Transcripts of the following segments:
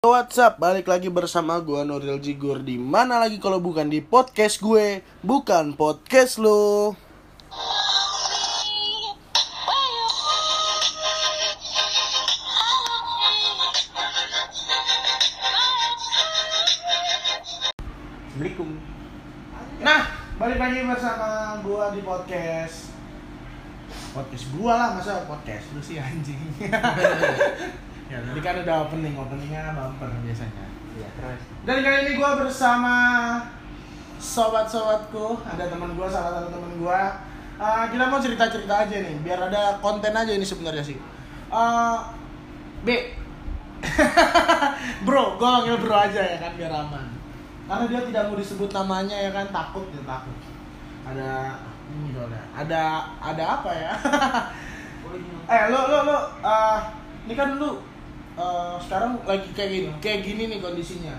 What's up? Balik lagi bersama gue Nuril Jigur di mana lagi kalau bukan di podcast gue, bukan podcast lo. Assalamualaikum. Nah, balik lagi bersama gue di podcast. Podcast gue lah, masa podcast lu sih anjing. ya, tadi kan udah opening, openingnya bumper biasanya. Iya, terus. Dan kali ini gue bersama sobat-sobatku, ada teman gue, salah satu teman gue. Uh, kita mau cerita-cerita aja nih, biar ada konten aja ini sebenarnya sih. Uh, B, bro, gue panggil bro aja ya kan biar aman. Karena dia tidak mau disebut namanya ya kan takut dia takut. Ada ini soalnya. Ada ada apa ya? eh lo lo lo uh, ini kan lu uh, sekarang lagi kayak gini kayak gini nih kondisinya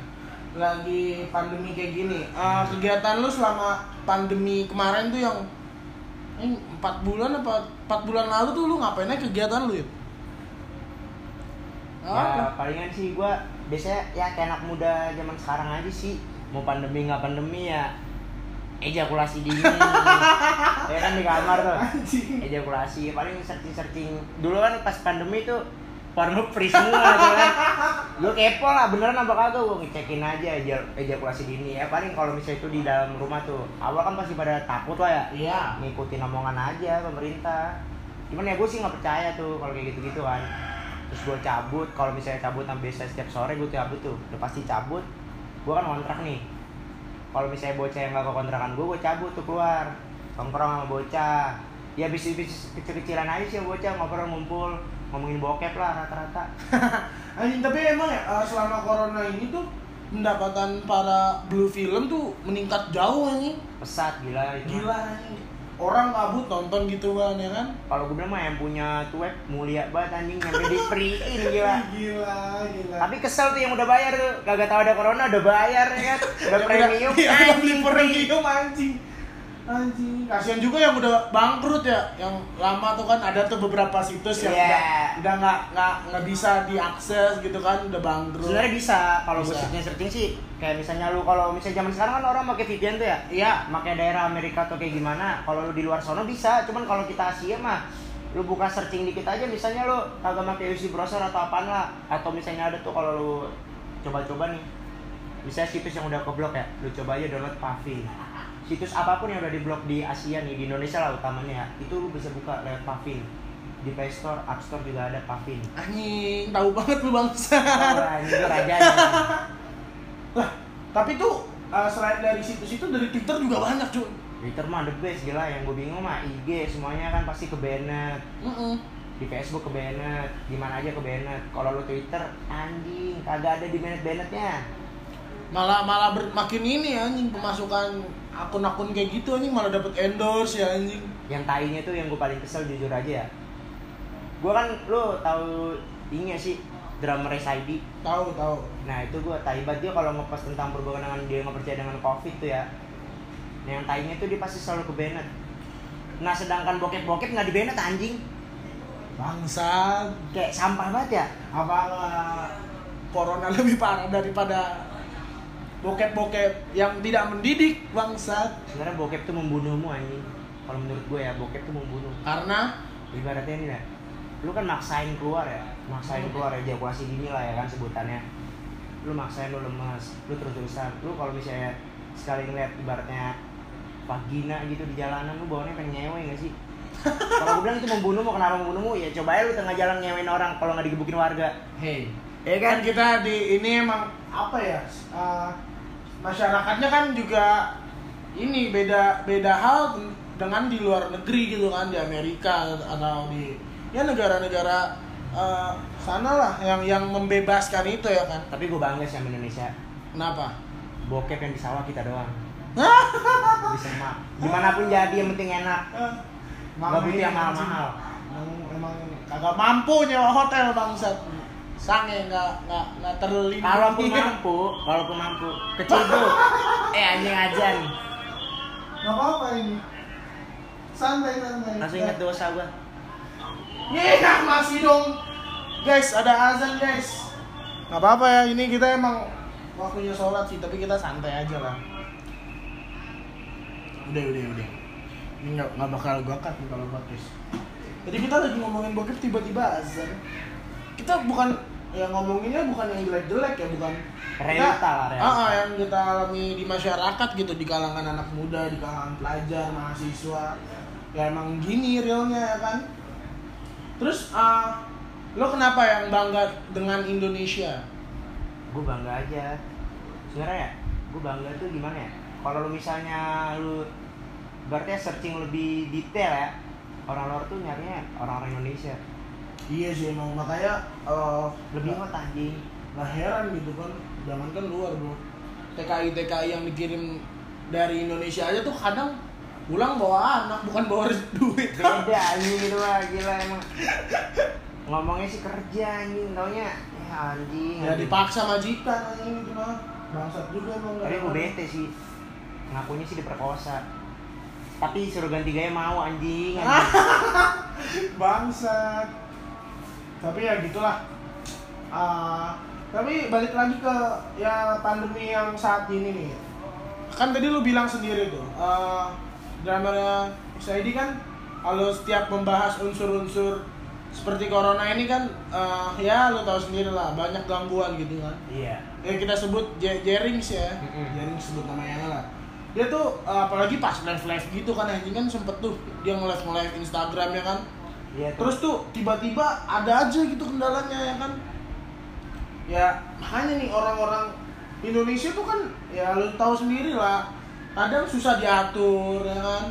lagi pandemi kayak gini Uh, kegiatan lu selama pandemi kemarin tuh yang empat bulan apa empat bulan lalu tuh lu ngapain aja kegiatan lu ya? Ya Apa? palingan sih gua biasanya ya kayak anak muda zaman sekarang aja sih. Mau pandemi nggak pandemi ya ejakulasi dini. ya kan di kamar tuh. Ejakulasi paling searching-searching. Dulu kan pas pandemi tuh porno free semua tuh kan. Gue kepo lah beneran apa kagak gue ngecekin aja eja- ejakulasi dini. Ya paling kalau misalnya itu di dalam rumah tuh. Awal kan pasti pada takut lah ya. Iya. ngikutin omongan aja pemerintah cuman ya gue sih nggak percaya tuh kalau kayak gitu-gitu kan terus gue cabut kalau misalnya cabut sampai setiap sore gue cabut tuh udah pasti cabut gue kan kontrak nih kalau misalnya bocah yang gak ke kontrakan gue gue cabut tuh keluar nongkrong sama bocah ya bisnis-bisnis kecil-kecilan aja sih bocah ngobrol ngumpul ngomongin bokep lah rata-rata Anjing tapi emang ya uh, selama corona ini tuh pendapatan para blue film tuh meningkat jauh anjing. pesat gila itu Gila anjing. Orang kabut nonton gitu kan ya kan? kalau gue bilang mah yang punya tuh web mulia banget anjing nyampe di free gila Gila, gila. Tapi kesel tuh yang udah bayar tuh, kagak tahu ada corona udah bayar ya kan, udah Yang premium. Iya, udah beli anjing. premium anjing. Anjing. Kasihan juga yang udah bangkrut ya, yang lama tuh kan ada tuh beberapa situs yang Iya. udah nggak nggak nggak bisa diakses gitu kan, udah bangkrut. Sebenarnya bisa kalau gue Bisa. searching sih, kayak misalnya lu kalau misalnya zaman sekarang kan orang pakai VPN tuh ya, Iya. pakai daerah Amerika atau kayak gimana. Kalau lu di luar sana bisa, cuman kalau kita Asia mah lu buka searching dikit aja misalnya lu kagak pakai UC browser atau apaan lah atau misalnya ada tuh kalau lu coba-coba nih misalnya situs yang udah keblok ya lu coba aja download Pavin situs apa pun yang udah diblok di Asia nih di Indonesia lah utamanya ya itu lu bisa buka lewat Pavin di Play Store, App Store juga ada Pavin Anjing, tahu banget lu bangsa. Wah, tuh rajanya Lah, tapi tuh uh, selain dari situs itu dari Twitter juga banyak, cuy. Twitter mah the best gila. Yang gue bingung mah IG semuanya kan pasti ke banned Mm-mm. di Facebook ke banned di mana aja ke banned kalau lu Twitter anjing kagak ada di banned bannednya Malah malah ber- makin ini anjing pemasukan akun-akun kayak gitu anjing malah dapat endorse ya anjing. yang tainya tuh yang gue paling kesel jujur aja ya. Gue kan lu tahu ini sih? Drummer SID Tahu, tahu. nah itu gue tai banget. Dia kalau ngepost tentang berhubungan dengan dia nggak percaya dengan covid tuh ya. Nah, yang tainya tuh dia pasti selalu ke banned nah sedangkan bokep-bokep nggak di banned anjing. Bangsat. kayak sampah banget ya. Apa nggak corona lebih parah daripada bokep-bokep yang tidak mendidik bangsat sebenarnya bokep tuh membunuhmu anjing kalau menurut gue ya bokep tuh membunuh. Karena? Ibaratnya ini ya lu kan maksain keluar ya. Maksain Hmm. keluar ejakulasi dini lah ya kan sebutannya. Lu maksain lu lemes lu terus terusan lu kalau misalnya sekali ngeliat ibaratnya vagina gitu di jalanan lu bawaannya pengen nyewe gak sih? Kalau gue bilang itu membunuhmu kenapa membunuhmu? Ya coba aja lu tengah jalan nyewein orang kalau nggak digebukin warga. Hey. Ya kan? Kan kita di ini emang apa ya? Uh, masyarakatnya kan juga ini beda beda hal dengan di luar negeri gitu kan di Amerika atau di ya negara-negara uh, sana lah yang yang membebaskan itu ya kan. Tapi gue bangga sih sama Indonesia. Kenapa? Bokep yang di sawah kita doang. Di semak di mana pun jadi yang penting enak. Nggak butuh yang mahal-mahal. emang, emang kagak mampu nyewa hotel bangsat sange nggak nggak nggak terlindungi Kalaupun mampu, kalaupun mampu, kecebur. eh anjing ajan. nggak apa-apa ini. Santai santai. Langsung inget dosa gua. Iya masih dong. Guys ada azan guys. Nggak apa-apa ya ini kita emang waktunya sholat sih tapi kita santai aja lah. Udah udah udah. Ini nggak nggak bakal gua cut nih kalau podcast jadi kita lagi ngomongin bokep tiba-tiba azan. Kita bukan ya ngomonginnya bukan yang jelek-jelek ya bukan. Realita lah, realita. Ah, ah, yang kita alami di masyarakat gitu di kalangan anak muda di kalangan pelajar mahasiswa. Ya emang gini realnya ya kan? Terus ah, lo kenapa yang bangga dengan Indonesia? Gue bangga aja. Sebenarnya ya gue bangga tuh gimana ya? Kalau lu misalnya lu berarti searching lebih detail ya orang luar tuh nyarinya orang-orang Indonesia iya sih emang makanya eh, lebih hot anjing. nggak heran gitu kan jangan kan luar bro. TKI TKI yang dikirim dari Indonesia aja tuh kadang pulang bawa anak bukan bawa duit. Beda anjing itu mah gila emang. Ngomongnya sih kerja anjing taunya ya anjing ya anjing. dipaksa majikan aja gitu mah bangsat juga emang tapi gue bete sih. Ngakunya sih diperkosa. Tapi suruh ganti gaya mau anjing, anjing. bangsat tapi ya gitulah. Ah, tapi balik lagi ke ya pandemi yang saat ini nih. Kan tadi lu bilang sendiri tuh uh, dramanya XID kan kalau setiap membahas unsur-unsur seperti corona ini kan eh, ya lu tahu sendiri lah banyak gangguan gitu kan. Iya. Yang kita sebut Jerings ya. Mm-mm. Jerings sebut namanya lah. Dia tuh uh, apalagi pas live live gitu kan anjing kan sempet tuh dia nge live live Instagram ya kan tuh. Terus tuh tiba-tiba ada aja gitu kendalanya ya kan? Ya makanya nih orang-orang Indonesia tuh kan ya lu tahu sendiri lah kadang susah diatur ya kan?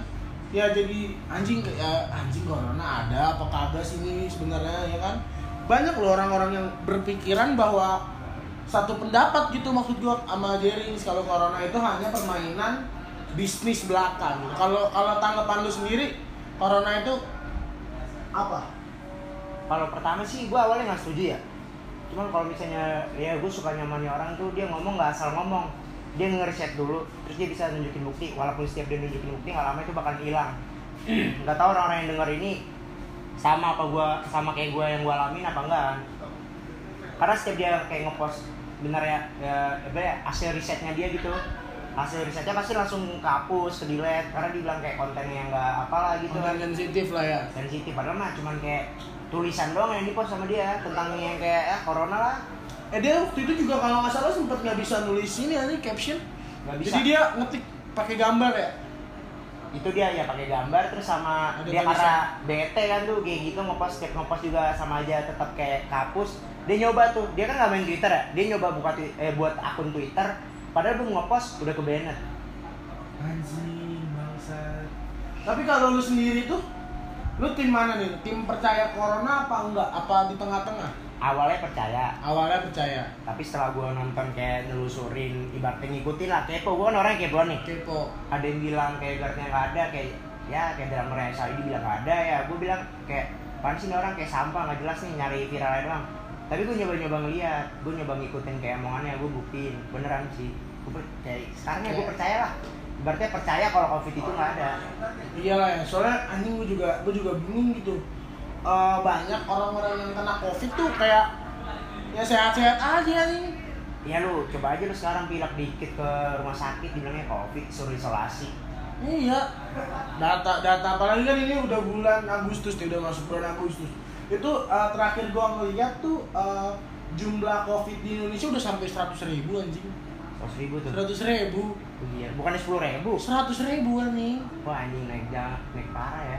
Ya jadi anjing ya anjing corona ada apa kagak sih ini sebenarnya ya kan? Banyak loh orang-orang yang berpikiran bahwa satu pendapat gitu maksud gua sama Jerry kalau corona itu hanya permainan bisnis belaka gitu. Kalau kalau tanggapan lu sendiri corona itu apa? kalau pertama sih gue awalnya nggak setuju ya. Cuman kalau misalnya ya gue suka nyamannya orang tuh dia ngomong nggak asal ngomong. Dia ngeriset dulu terus dia bisa nunjukin bukti. Walaupun setiap dia nunjukin bukti nggak lama itu bakal hilang. Nggak tahu orang-orang yang denger ini sama apa gua sama kayak gue yang gue alamin apa enggak kan. Karena setiap dia kayak ngepost bener ya, ya apa ya hasil risetnya dia gitu hasil risetnya pasti langsung kehapus ke delete karena dia bilang kayak kontennya yang nggak apalah gitu Konten sensitif lah ya. sensitif padahal mah cuman kayak tulisan doang yang dipost sama dia tentang yang kayak ya corona lah Eh dia waktu itu juga kalau nggak salah sempat nggak bisa nulis ini ya caption. nggak bisa Jadi dia ngetik pakai gambar ya. itu dia ya pakai gambar terus sama Ada dia karena bete kan tuh kayak gitu ngepost setiap ngepost juga sama aja tetap kayak kapus dia nyoba tuh dia kan nggak main twitter ya dia nyoba buka eh, buat akun twitter padahal belum ngepost udah ke banned Anjing bangsat. Tapi kalau lu sendiri tuh lu tim mana nih? Tim percaya corona apa enggak? Apa di tengah-tengah? awalnya percaya Awalnya percaya. tapi setelah gua nonton kayak nelusurin ibaratnya ngikutin lah kepo gua kan orang kepo nih Kepo. ada yang bilang kayak ibaratnya nggak ada kayak ya kayak dalam mereka ini bilang nggak ada ya gue bilang kayak apaan sih ini orang kayak sampah nggak jelas nih nyari viralnya doang tapi gue nyoba-nyoba ngeliat gue nyoba ngikutin kayak omongannya gue buktiin beneran sih gue percaya sekarang ya gue percaya lah berarti percaya kalau covid itu nggak ada Iyalah ya, soalnya anjing gue juga gue juga bingung gitu. Eh, banyak orang-orang yang kena covid tuh kayak ya sehat-sehat aja nih. ya lu coba aja lu sekarang pilek dikit ke rumah sakit dibilangnya covid suruh isolasi Iya. Data data apalagi kan ini udah bulan Agustus nih udah masuk bulan Agustus. Itu eh, terakhir gua ngeliat tuh eh, jumlah covid di Indonesia udah sampai 100 ribu anjing. seratus ribu tuh? 100 ribu. iya bukannya sepuluh ribu? 100 ribu anjing. wah anjing naik jangan naik parah ya.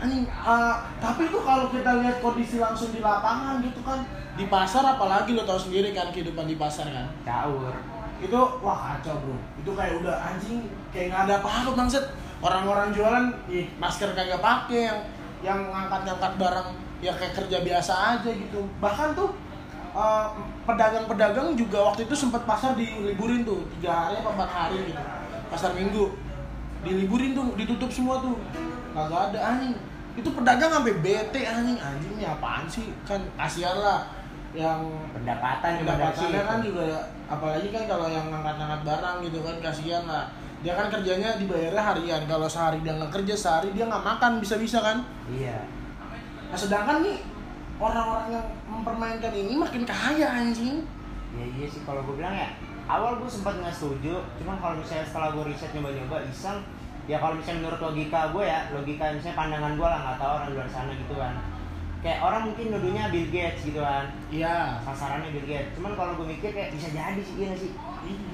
Anjing, eh, tapi tuh kalau kita lihat kondisi langsung di lapangan gitu kan di pasar apalagi lo tau sendiri kan kehidupan di pasar kan? Caur itu wah kacau bro. Itu kayak udah anjing kayak nggak ada apa-apa bangset orang-orang jualan ih, masker kagak pakai yang yang ngangkat-ngangkat barang ya kayak kerja biasa aja gitu. Bahkan tuh eh, pedagang-pedagang juga waktu itu sempat pasar diliburin tuh tiga hari apa empat hari gitu. Pasar minggu. Diliburin tuh ditutup semua tuh. Kagak ada anjing. Itu pedagang sampai bete anjing. Anjing ini apaan sih? Kan kasihan lah. Yang pendapatan pendapatannya kan juga apalagi kan kalau yang ngangkat-ngangkat barang gitu kan kasihan lah. Dia kan kerjanya dibayarnya harian. Kalau sehari dia nggak kerja sehari dia nggak makan bisa-bisa kan? Iya nah sedangkan nih orang-orang yang mempermainkan ini makin kaya anjing. Ya iya sih kalau gue bilang ya awal gue sempat nggak setuju cuman kalau misalnya setelah gue riset nyoba-nyoba iseng ya kalau misalnya menurut logika gue ya logika misalnya pandangan gue lah nggak tahu orang di luar sana gitu kan. Kayak orang mungkin nuduhnya Bill Gates gitu kan. Iya. Sasarannya Bill Gates. Cuman kalau gue mikir kayak bisa jadi sih iya nggak sih?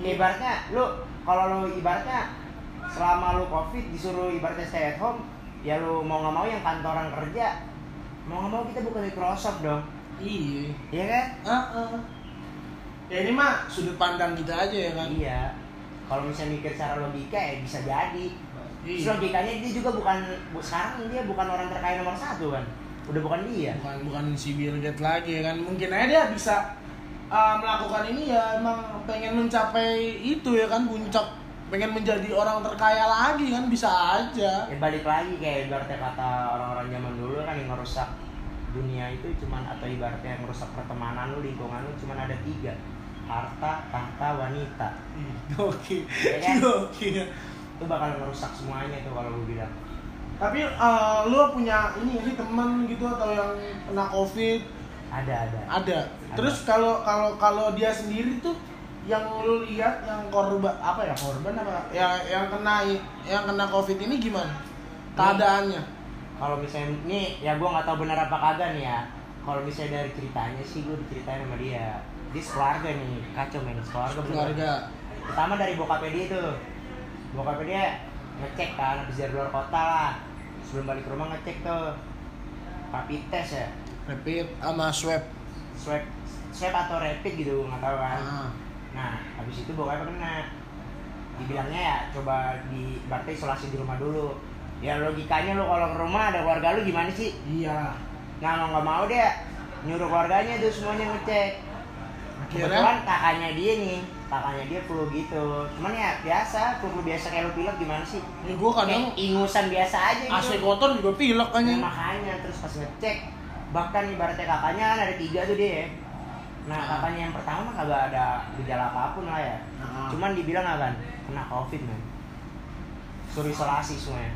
Iya. ibaratnya lu kalau lu ibaratnya selama lu covid disuruh ibaratnya stay at home ya lu mau nggak mau yang kantoran kerja mau nggak mau kita bukan Microsoft dong. Iya. Iya kan? Heeh. ya ini mah sudut pandang kita aja ya kan? Iya. Kalau misalnya mikir secara logika ya bisa jadi. Terus Iya. logikanya dia juga bukan bu- sekarang dia bukan orang terkaya nomor satu kan? Udah bukan dia. Bukan bukan si Bill Gates lagi ya kan? Mungkin aja dia bisa uh, melakukan ini ya emang pengen mencapai itu ya kan puncak pengen menjadi orang terkaya lagi kan bisa aja. Ya balik lagi kayak ibaratnya kata orang-orang zaman dulu kan yang ngerusak dunia itu cuman atau ibaratnya yang merusak pertemanan lu lingkungan lu cuman ada tiga. Harta tahta wanita. Oke, Iya kan? oke. itu bakal ngerusak semuanya tuh kalau gue bilang. Tapi uh, lu punya ini sih teman gitu atau yang kena covid? Ada. Ada. Ada. Terus kalau kalau kalau dia sendiri tuh yang lu lihat yang korban apa ya korban apa yang yang kena yang kena covid ini gimana keadaannya? kalau misalnya ini ya gue nggak tahu benar apa kagak nih ya kalau misalnya dari ceritanya sih gue diceritain sama dia dia keluarga nih kacau men keluarga. Keluarga. pertama dari bokapnya dia tuh bokapnya dia ngecek kan habis dari luar kota lah sebelum balik ke rumah ngecek tuh rapid test ya Rapid sama swab. swab swab atau rapid gitu nggak tahu kan Ah. Nah habis itu bokapnya kena. Dibilangnya ya coba di berarti isolasi di rumah dulu. Ya logikanya lu kalau ke rumah ada keluarga lu gimana sih? Iya. nggak mau nggak mau dia nyuruh keluarganya tuh semuanya ngecek. Kebetulan kakaknya dia nih kakaknya dia flu gitu. Cuman ya biasa flu biasa kayak lu pilek gimana sih? Ya gua kadang kayak ingusan biasa aja AC gitu kotor juga pilek kan Nah, makanya terus pas ngecek bahkan ibaratnya kakaknya kan ada tiga tuh dia nah Ah. kakaknya yang pertama mah kagak ada gejala apa pun lah ya Nah, cuman dibilang kan kena covid man suruh isolasi semuanya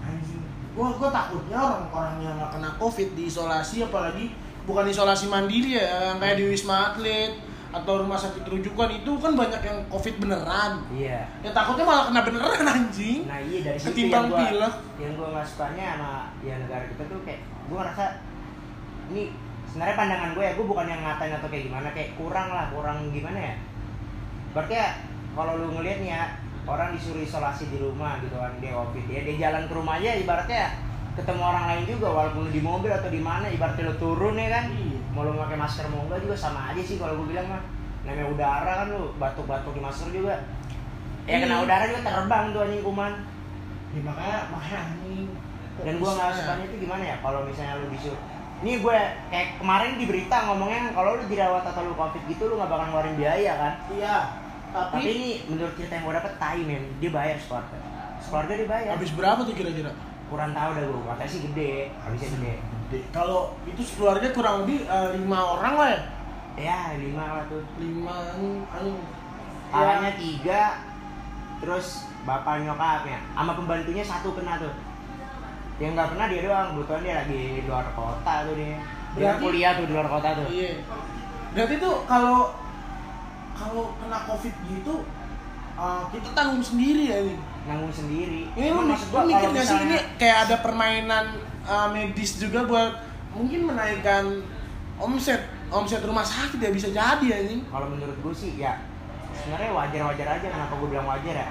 anjing. Gua gua takutnya orang-orang yang nggak kena covid diisolasi apalagi bukan isolasi mandiri ya yang kayak di wisma atlet atau rumah sakit rujukan itu kan banyak yang covid beneran. iya Ya takutnya malah kena beneran anjing. Nah iya dari situ Ketimbang yang gua pilek. yang gua nggak sukanya sama ya negara kita tuh kayak gua ngerasa ini sebenarnya pandangan gue ya gue bukan yang ngatain atau kayak gimana kayak kurang lah kurang gimana ya berarti ya kalau lu ngeliat nih ya orang disuruh isolasi di rumah gitu kan dia covid ya dia jalan ke rumahnya ibaratnya ya ketemu orang lain juga walaupun lu di mobil atau di mana ibaratnya lu turun ya kan Iya. mau lu pakai masker mau enggak juga sama aja sih kalau gue bilang mah namanya udara kan lu batuk-batuk di masker juga ya kena Iya. udara juga terbang tuh anjing kuman Ya, makanya makanya anjing. Dan gue nggak ya? sukanya itu gimana ya kalau misalnya lu disuruh ini gue kayak kemarin di berita ngomongnya kalau lu dirawat atau lu covid gitu lu nggak bakal ngeluarin biaya kan Iya. Tapi, tapi ini menurut cerita yang gue dapet tai men dia bayar sekeluarga sekeluarga dia bayar habis berapa tuh kira-kira? kurang tahu dah gue katanya sih gede habisnya gede Gede. Kalau itu keluarga kurang lebih eh, lima orang lah ya. ya lima lah tuh Lima anjing. kakaknya tiga terus bapak nyokapnya sama pembantunya satu kena tuh yang nggak pernah dia doang kebetulan dia lagi di luar kota tuh dia dia Berarti- kuliah tuh di luar kota tuh Iya. Berarti tuh kalau kalau kena covid gitu eh, kita tanggung sendiri ya ini. nanggung sendiri Ini lu, lu mikir gak sih ini kayak ada permainan eh, medis juga buat mungkin menaikkan omset omset rumah sakit ya bisa jadi ya ini. kalau menurut gue sih ya sebenarnya wajar-wajar aja kenapa gue bilang wajar ya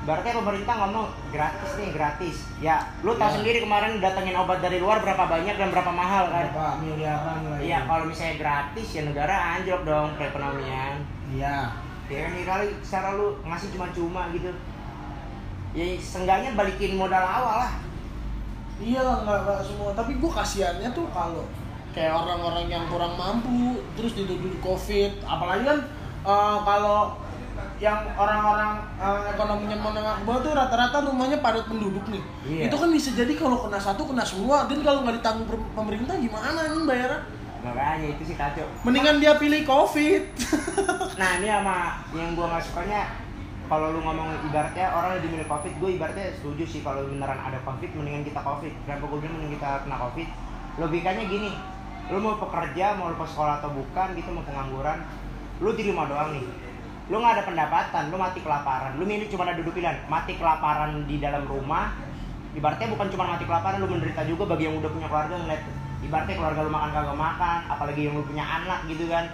Berarti pemerintah ngomong gratis nih gratis ya lu tahu Ya. sendiri kemarin datengin obat dari luar berapa banyak dan berapa mahal kan Berapa miliaran lah. Iya itu. kalau misalnya gratis ya negara anjlok dong perekonomian Iya. ya kan ya kali secara lu ngasih cuma-cuma gitu ya seenggaknya balikin modal awal lah Iya lah nggak semua. Tapi gue kasihannya tuh kalau kayak orang-orang yang kurang mampu terus dituduh covid. Apalagi kan eh, kalau yang orang-orang eh, ekonominya menengah ke bawah tuh rata-rata rumahnya padat penduduk nih. Iya. Itu kan bisa jadi kalau kena satu kena semua. Dan kalau nggak ditanggung pemerintah gimana nih bayarnya? makanya itu sih kacau Mendingan dia pilih covid. nah ini sama yang gua nggak sukanya kalau lu ngomong ibaratnya orang lagi milih covid gue ibaratnya setuju sih kalau beneran ada covid mendingan kita covid kenapa gue bilang mending kita kena covid logikanya gini lu mau pekerja mau ke sekolah atau bukan gitu mau pengangguran lu di rumah doang nih lu nggak ada pendapatan lu mati kelaparan. Lu milih cuma ada duduk pilihan mati kelaparan di dalam rumah. Ibaratnya bukan cuma mati kelaparan lu menderita juga bagi yang udah punya keluarga ngeliat ibaratnya keluarga lu makan kagak makan apalagi yang lu punya anak gitu kan.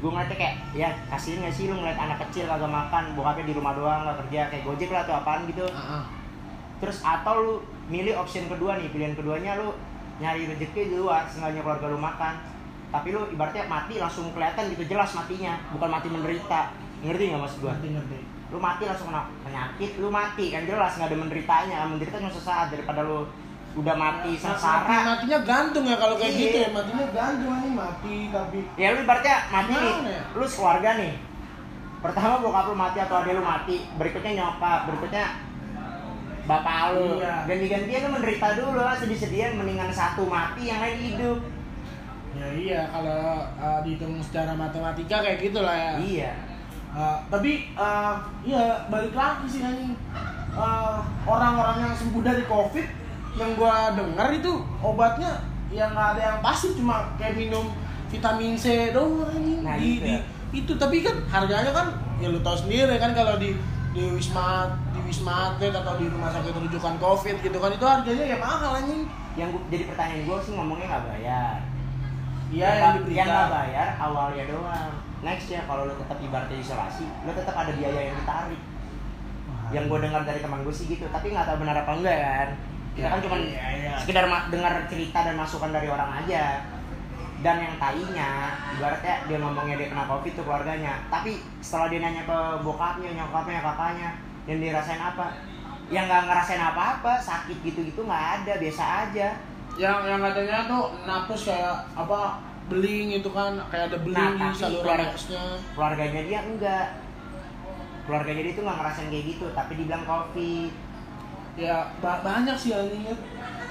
Gue ngeliatnya kayak ya kasihin gak sih lu ngeliat anak kecil kagak makan bokapnya di rumah doang gak kerja kayak gojek lah atau apaan gitu. Ah. terus atau lu milih option kedua nih pilihan keduanya lu nyari rezeki di luar sengaja keluarga lu makan. Tapi lu ibaratnya mati langsung kelihatan gitu jelas matinya bukan mati menderita ngerti nggak maksud gua? Ngerti ngerti. Lu mati langsung kena penyakit lu mati kan jelas nggak ada menderitanya. Menderita cuma sesaat daripada lu udah mati Mati, sengsara. matinya gantung ya kalau kayak Iya. gitu ya? Matinya gantung ini mati tapi ya lu ibaratnya mati nih. Ya? lu keluarga nih. Pertama bokap lu mati atau adek lu mati. Berikutnya nyokap berikutnya bapak lu. Iya. ganti-gantian lu menderita dulu lah sedih-sedihan mendingan satu mati yang lain hidup. Ya iya kalau uh, dihitung secara matematika kayak gitulah ya. Iya Uh, tapi uh, ya balik lagi sih anjing. Uh, orang-orang yang sembuh dari covid yang gua dengar itu obatnya ya nggak ada yang pasti cuma kayak minum vitamin C doang anjing. Nah, di, gitu di- ya. itu. Tapi kan harganya kan ya lu tahu sendiri kan kalau di di wisma di wisma atlet atau di rumah sakit rujukan covid gitu kan itu harganya ya mahal anjing. Yang gua, jadi pertanyaan gue sih ngomongnya nggak bayar iya yang, diberikan. yang nggak bayar awalnya doang. Next ya kalau lu tetap ibaratnya isolasi lu tetap ada biaya yang ditarik. Wah. yang gue dengar dari teman gue sih gitu tapi nggak tahu benar apa enggak kan? Kita Ya, kan cuma iya, iya. sekedar dengar cerita dan masukan dari orang aja. Dan yang tainya ibaratnya dia ngomongnya dia kena covid tuh keluarganya. Tapi setelah dia nanya ke bokapnya nyokapnya kakaknya yang dirasain apa? Yang nggak ngerasain apa-apa sakit gitu-gitu nggak ada biasa aja yang yang katanya tuh napus kayak apa beling itu kan kayak ada beling Nah, di saluran keluarga- napasnya keluarganya dia enggak. Keluarganya dia tuh nggak ngerasain kayak gitu tapi dibilang covid. Ya ba- banyak sih anjingnya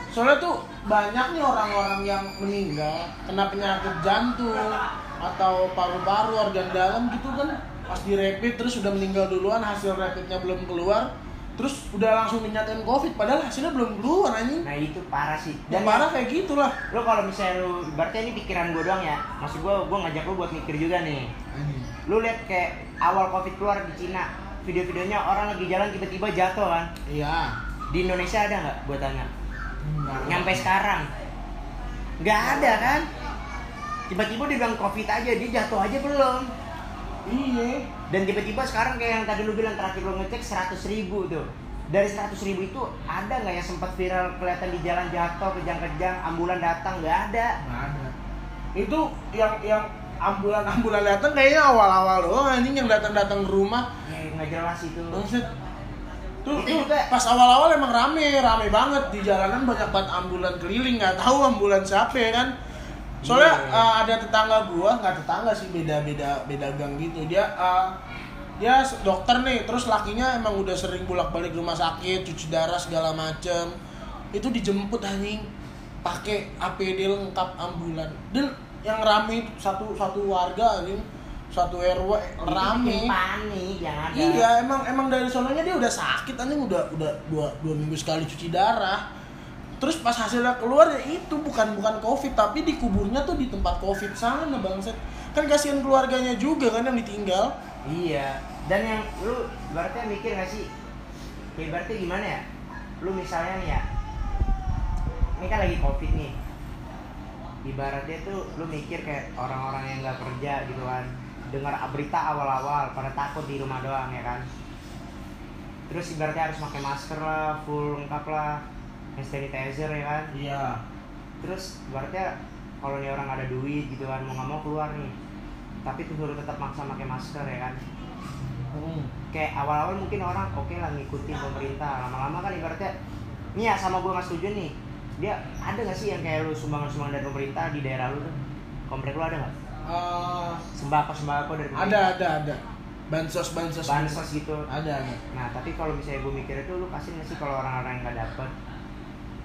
soalnya tuh banyak nih orang-orang yang meninggal kena penyakit jantung atau paru-paru organ dalam gitu kan. Pas di rapid terus udah meninggal duluan hasil rapidnya belum keluar terus udah langsung dinyatain covid padahal hasilnya belum keluar anjing. Nah itu parah sih. Dan parah kayak gitulah. Lo kalau misalnya lu berarti ini pikiran gue doang ya. Maksud gue gue ngajak lu buat mikir juga nih. Lu lihat kayak awal covid keluar di Cina video-videonya orang lagi jalan tiba-tiba jatuh kan? Iya. Di Indonesia ada nggak gue tanya? Nggak. nyampe sekarang. Nggak ada. kan? Tiba-tiba dia bilang covid aja dia jatuh aja belum. Iya dan tiba-tiba sekarang kayak yang tadi lu bilang terakhir lu ngecek 100 ribu tuh dari 100 ribu itu ada nggak yang sempat viral kelihatan di jalan jatuh kejang-kejang ambulan datang nggak ada Nggak ada. Itu yang yang ambulan-ambulan datang kayaknya awal-awal doang anjing yang datang-datang ke rumah. ya nggak jelas itu Buset. Tuh, Itu tuh juga- pas awal-awal emang rame, rame banget di jalanan banyak banget ambulan keliling, nggak tahu ambulan siapa ya kan. Soalnya Iya. uh, ada tetangga gua, nggak tetangga sih beda-beda beda gang gitu. Dia uh, dia dokter nih, terus lakinya emang udah sering bolak-balik rumah sakit, cuci darah segala macem. Itu dijemput anjing pakai APD lengkap ambulan. Dan yang rame satu satu warga anjing, satu RW Itu rame. panik ada Iya, emang emang dari sononya dia udah sakit anjing udah udah dua, dua minggu sekali cuci darah. Terus pas hasilnya keluar ya itu bukan bukan covid tapi dikuburnya tuh di tempat covid sana bangset. Kan kasihan keluarganya juga kan yang ditinggal. Iya. Dan yang lu berarti mikir gak sih? Ya berarti gimana ya? Lu misalnya nih ya. Ini kan lagi Covid nih. Ibaratnya tuh lu mikir kayak orang-orang yang nggak kerja gitu kan. Dengar berita awal-awal pada takut di rumah doang ya kan. Terus ibaratnya harus pakai masker lah, full lengkap lah. Hand sanitizer ya kan. Iya. Terus ibaratnya kalau nih orang ada duit gitu kan mau nggak mau keluar nih. Tapi tuh suruh tetap maksa pakai masker ya kan Hmm. kayak awal-awal mungkin orang oke lah ngikutin pemerintah lama-lama kan ibaratnya nih ya sama gue nggak setuju nih dia ada nggak sih yang kayak lu sumbangan-sumbangan dari pemerintah di daerah lu tuh komplek lu ada nggak Eh, sembako sembako dari ada pemerintah ada ada. Bansos bansos. bansos gitu Ada ada. nah tapi kalau misalnya gue mikirnya tuh lu kasih nggak sih kalau orang-orang yang nggak dapet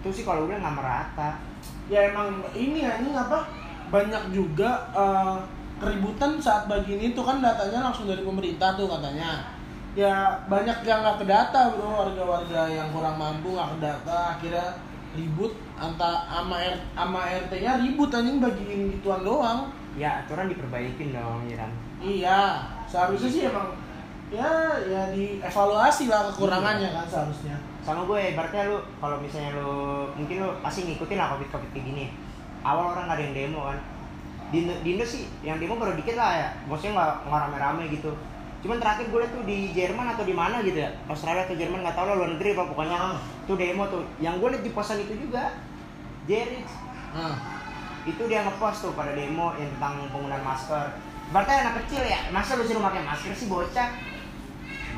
itu sih kalau udah nggak merata Ya emang ini anjing apa? Banyak juga eh, keributan saat begini tuh kan datanya langsung dari pemerintah tuh katanya. Ya banyak yang nggak ke data bro warga-warga yang kurang mampu nggak ke data akhirnya ribut anta ama R, ama RT-nya ribut anjing bagiin gituan doang. ya aturan diperbaikin dong ya kan Iya, seharusnya sih emang ya ya dievaluasi lah kekurangannya kan seharusnya. Sama gue ibaratnya lu kalau misalnya lu mungkin lu pasti ngikutin lah covid covid kayak gini. Awal orang nggak ada yang demo kan. Di Indo, di Indo sih yang demo baru dikit lah ya. Maksudnya nggak nggak rame-rame gitu. Cuman terakhir gue liat tuh di Jerman atau di mana gitu ya. Australia atau Jerman nggak tahu lah luar negeri apa pokoknya Ah. tuh demo tuh. Yang gue liat di posan itu juga Jerry. Nah, itu dia ngepost tuh pada demo yang tentang penggunaan masker. Berarti anak kecil ya. Masa lu suruh pakai masker sih bocah?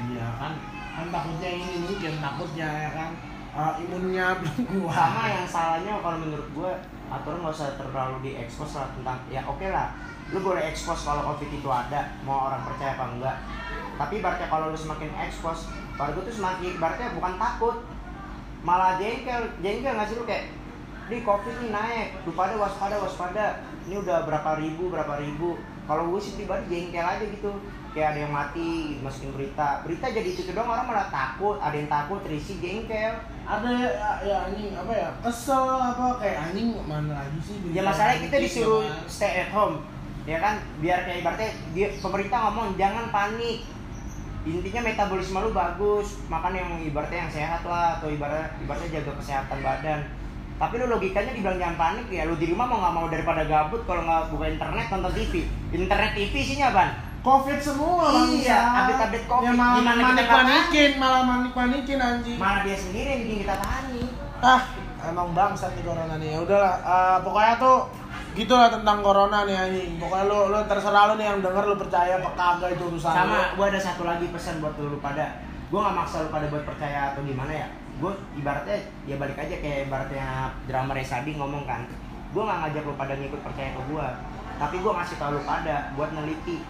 Iya kan kan takutnya ini mungkin takutnya ya kan? Eh, imunnya belum kuat. sama yang salahnya kalau menurut gue aturan nggak usah terlalu diekspos lah tentang ya oke lah lu boleh ekspos kalau covid itu ada mau orang percaya apa enggak. Tapi berarti kalau lu semakin ekspos baru gue tuh semakin berarti bukan takut malah jengkel. Jengkel nggak sih lu kayak di covid nih naik lu pada waspada waspada ini udah berapa ribu berapa ribu kalau gue sih pribadi jengkel aja gitu kayak ada yang mati masukin berita berita jadi itu doang orang malah takut ada yang takut terisi jengkel ada ya, ya anjing apa ya kesel apa kayak anjing mana lagi sih Ya masalahnya kita disuruh kan. stay at home, ya kan? Biar kayak ibaratnya dia, pemerintah ngomong jangan panik. Intinya metabolisme lu bagus, makan yang ibaratnya yang sehat lah atau ibarat ibaratnya jaga kesehatan badan. Tapi lu logikanya dibilang jangan panik ya lu di rumah mau nggak mau daripada gabut kalau nggak buka internet nonton TV. Internet TV isinya apa? Covid semua Iya, bangsa. update-update Covid. Ya, malah Gimana kita manik nggak panikin, malah manik panikin anjing. Malah dia sendiri yang bikin kita panik. ah, emang bangsa nih corona nih. Ya udahlah, eh, pokoknya tuh gitulah tentang corona nih anjing. Pokoknya lu lu terserah lu nih yang denger lu percaya apa kagak itu urusan lu. sama gue ada satu lagi pesan buat lu pada gue nggak maksa lu pada buat percaya atau gimana ya gue ibaratnya ya balik aja kayak ibaratnya drama Resadi ngomong kan. Gue nggak ngajak lu pada ngikut percaya ke gue tapi gue ngasih tau lu pada buat neliti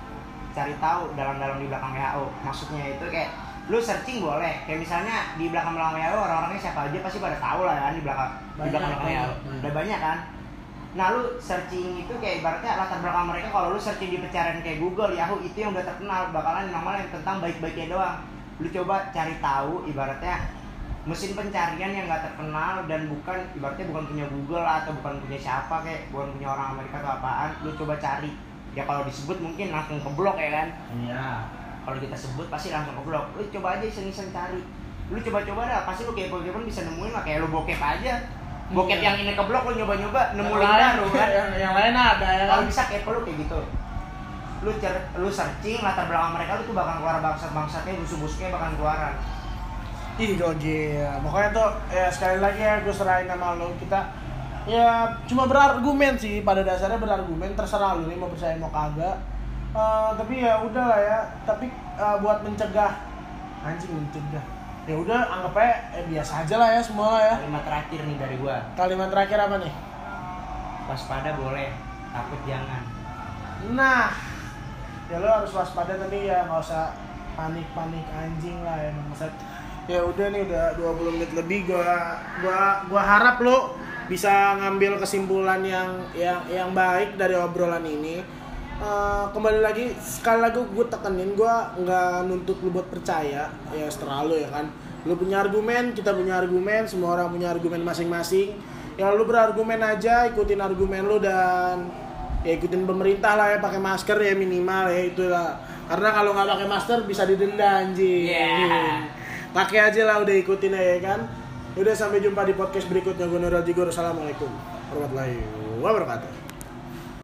cari tahu dalam-dalam di belakang WHO maksudnya itu kayak lu searching boleh. Kayak misalnya di belakang belakang WHO orang-orangnya siapa aja pasti pada tahu lah kan di belakang di Banyak, belakang belakang banyak, WHO banyak. udah banyak kan? Nah lu searching itu kayak ibaratnya latar belakang mereka kalau lu searching di pencarian kayak Google, Yahoo itu yang udah terkenal. Bakalan yang tentang baik-baiknya doang. Lu coba cari tahu ibaratnya mesin pencarian yang nggak terkenal dan bukan ibaratnya bukan punya Google atau bukan punya siapa kayak bukan punya orang Amerika atau apaan, lu coba cari. Ya kalau disebut mungkin langsung keblok ya kan. Iya. Kalau kita sebut pasti langsung keblok. Lu coba aja iseng-iseng cari. Lu coba-coba dah, pasti lu kepo-kepo bisa nemuin lah kayak lu bokep aja. Bokep Iya. yang ini keblok lu nyoba-nyoba nemu link lain- baru kan. yang, lain ada ya kan. kalau bisa kepo lu kayak gitu lu cer lu searching latar belakang mereka lu tuh bakal keluar bangsat bangsatnya busuk busuknya bakal keluaran Ih gokil. Pokoknya tuh ya sekali lagi ya gue serahin sama lo kita ya cuma berargumen sih pada dasarnya berargumen terserah lu nih mau percaya mau kagak. Eh, tapi ya udah lah ya. Tapi eh, buat mencegah anjing mencegah. Ya udah anggap aja eh, biasa aja lah ya semua lah ya. kalimat terakhir nih dari gua Kalimat terakhir apa nih? waspada boleh takut jangan Nah, ya lo harus waspada tapi ya nggak usah panik-panik anjing lah ya bangsat. Ya udah nih udah 20 menit lebih gua gua gua harap lo bisa ngambil kesimpulan yang yang yang baik dari obrolan ini. Eh, kembali lagi sekali lagi gue tekenin gue nggak nuntut lu buat percaya. Ya setelah lu ya kan. Lu punya argumen kita punya argumen semua orang punya argumen masing-masing. Ya lu berargumen aja ikutin argumen lu dan ya ikutin pemerintah lah ya pakai masker ya minimal ya itulah. Karena kalau nggak pakai masker bisa didenda anjing. Yeah. Pakai aja lah udah ikutin aja kan? Udah sampai jumpa di podcast berikutnya gue Nurul Jigor assalamualaikum warahmatullahi wabarakatuh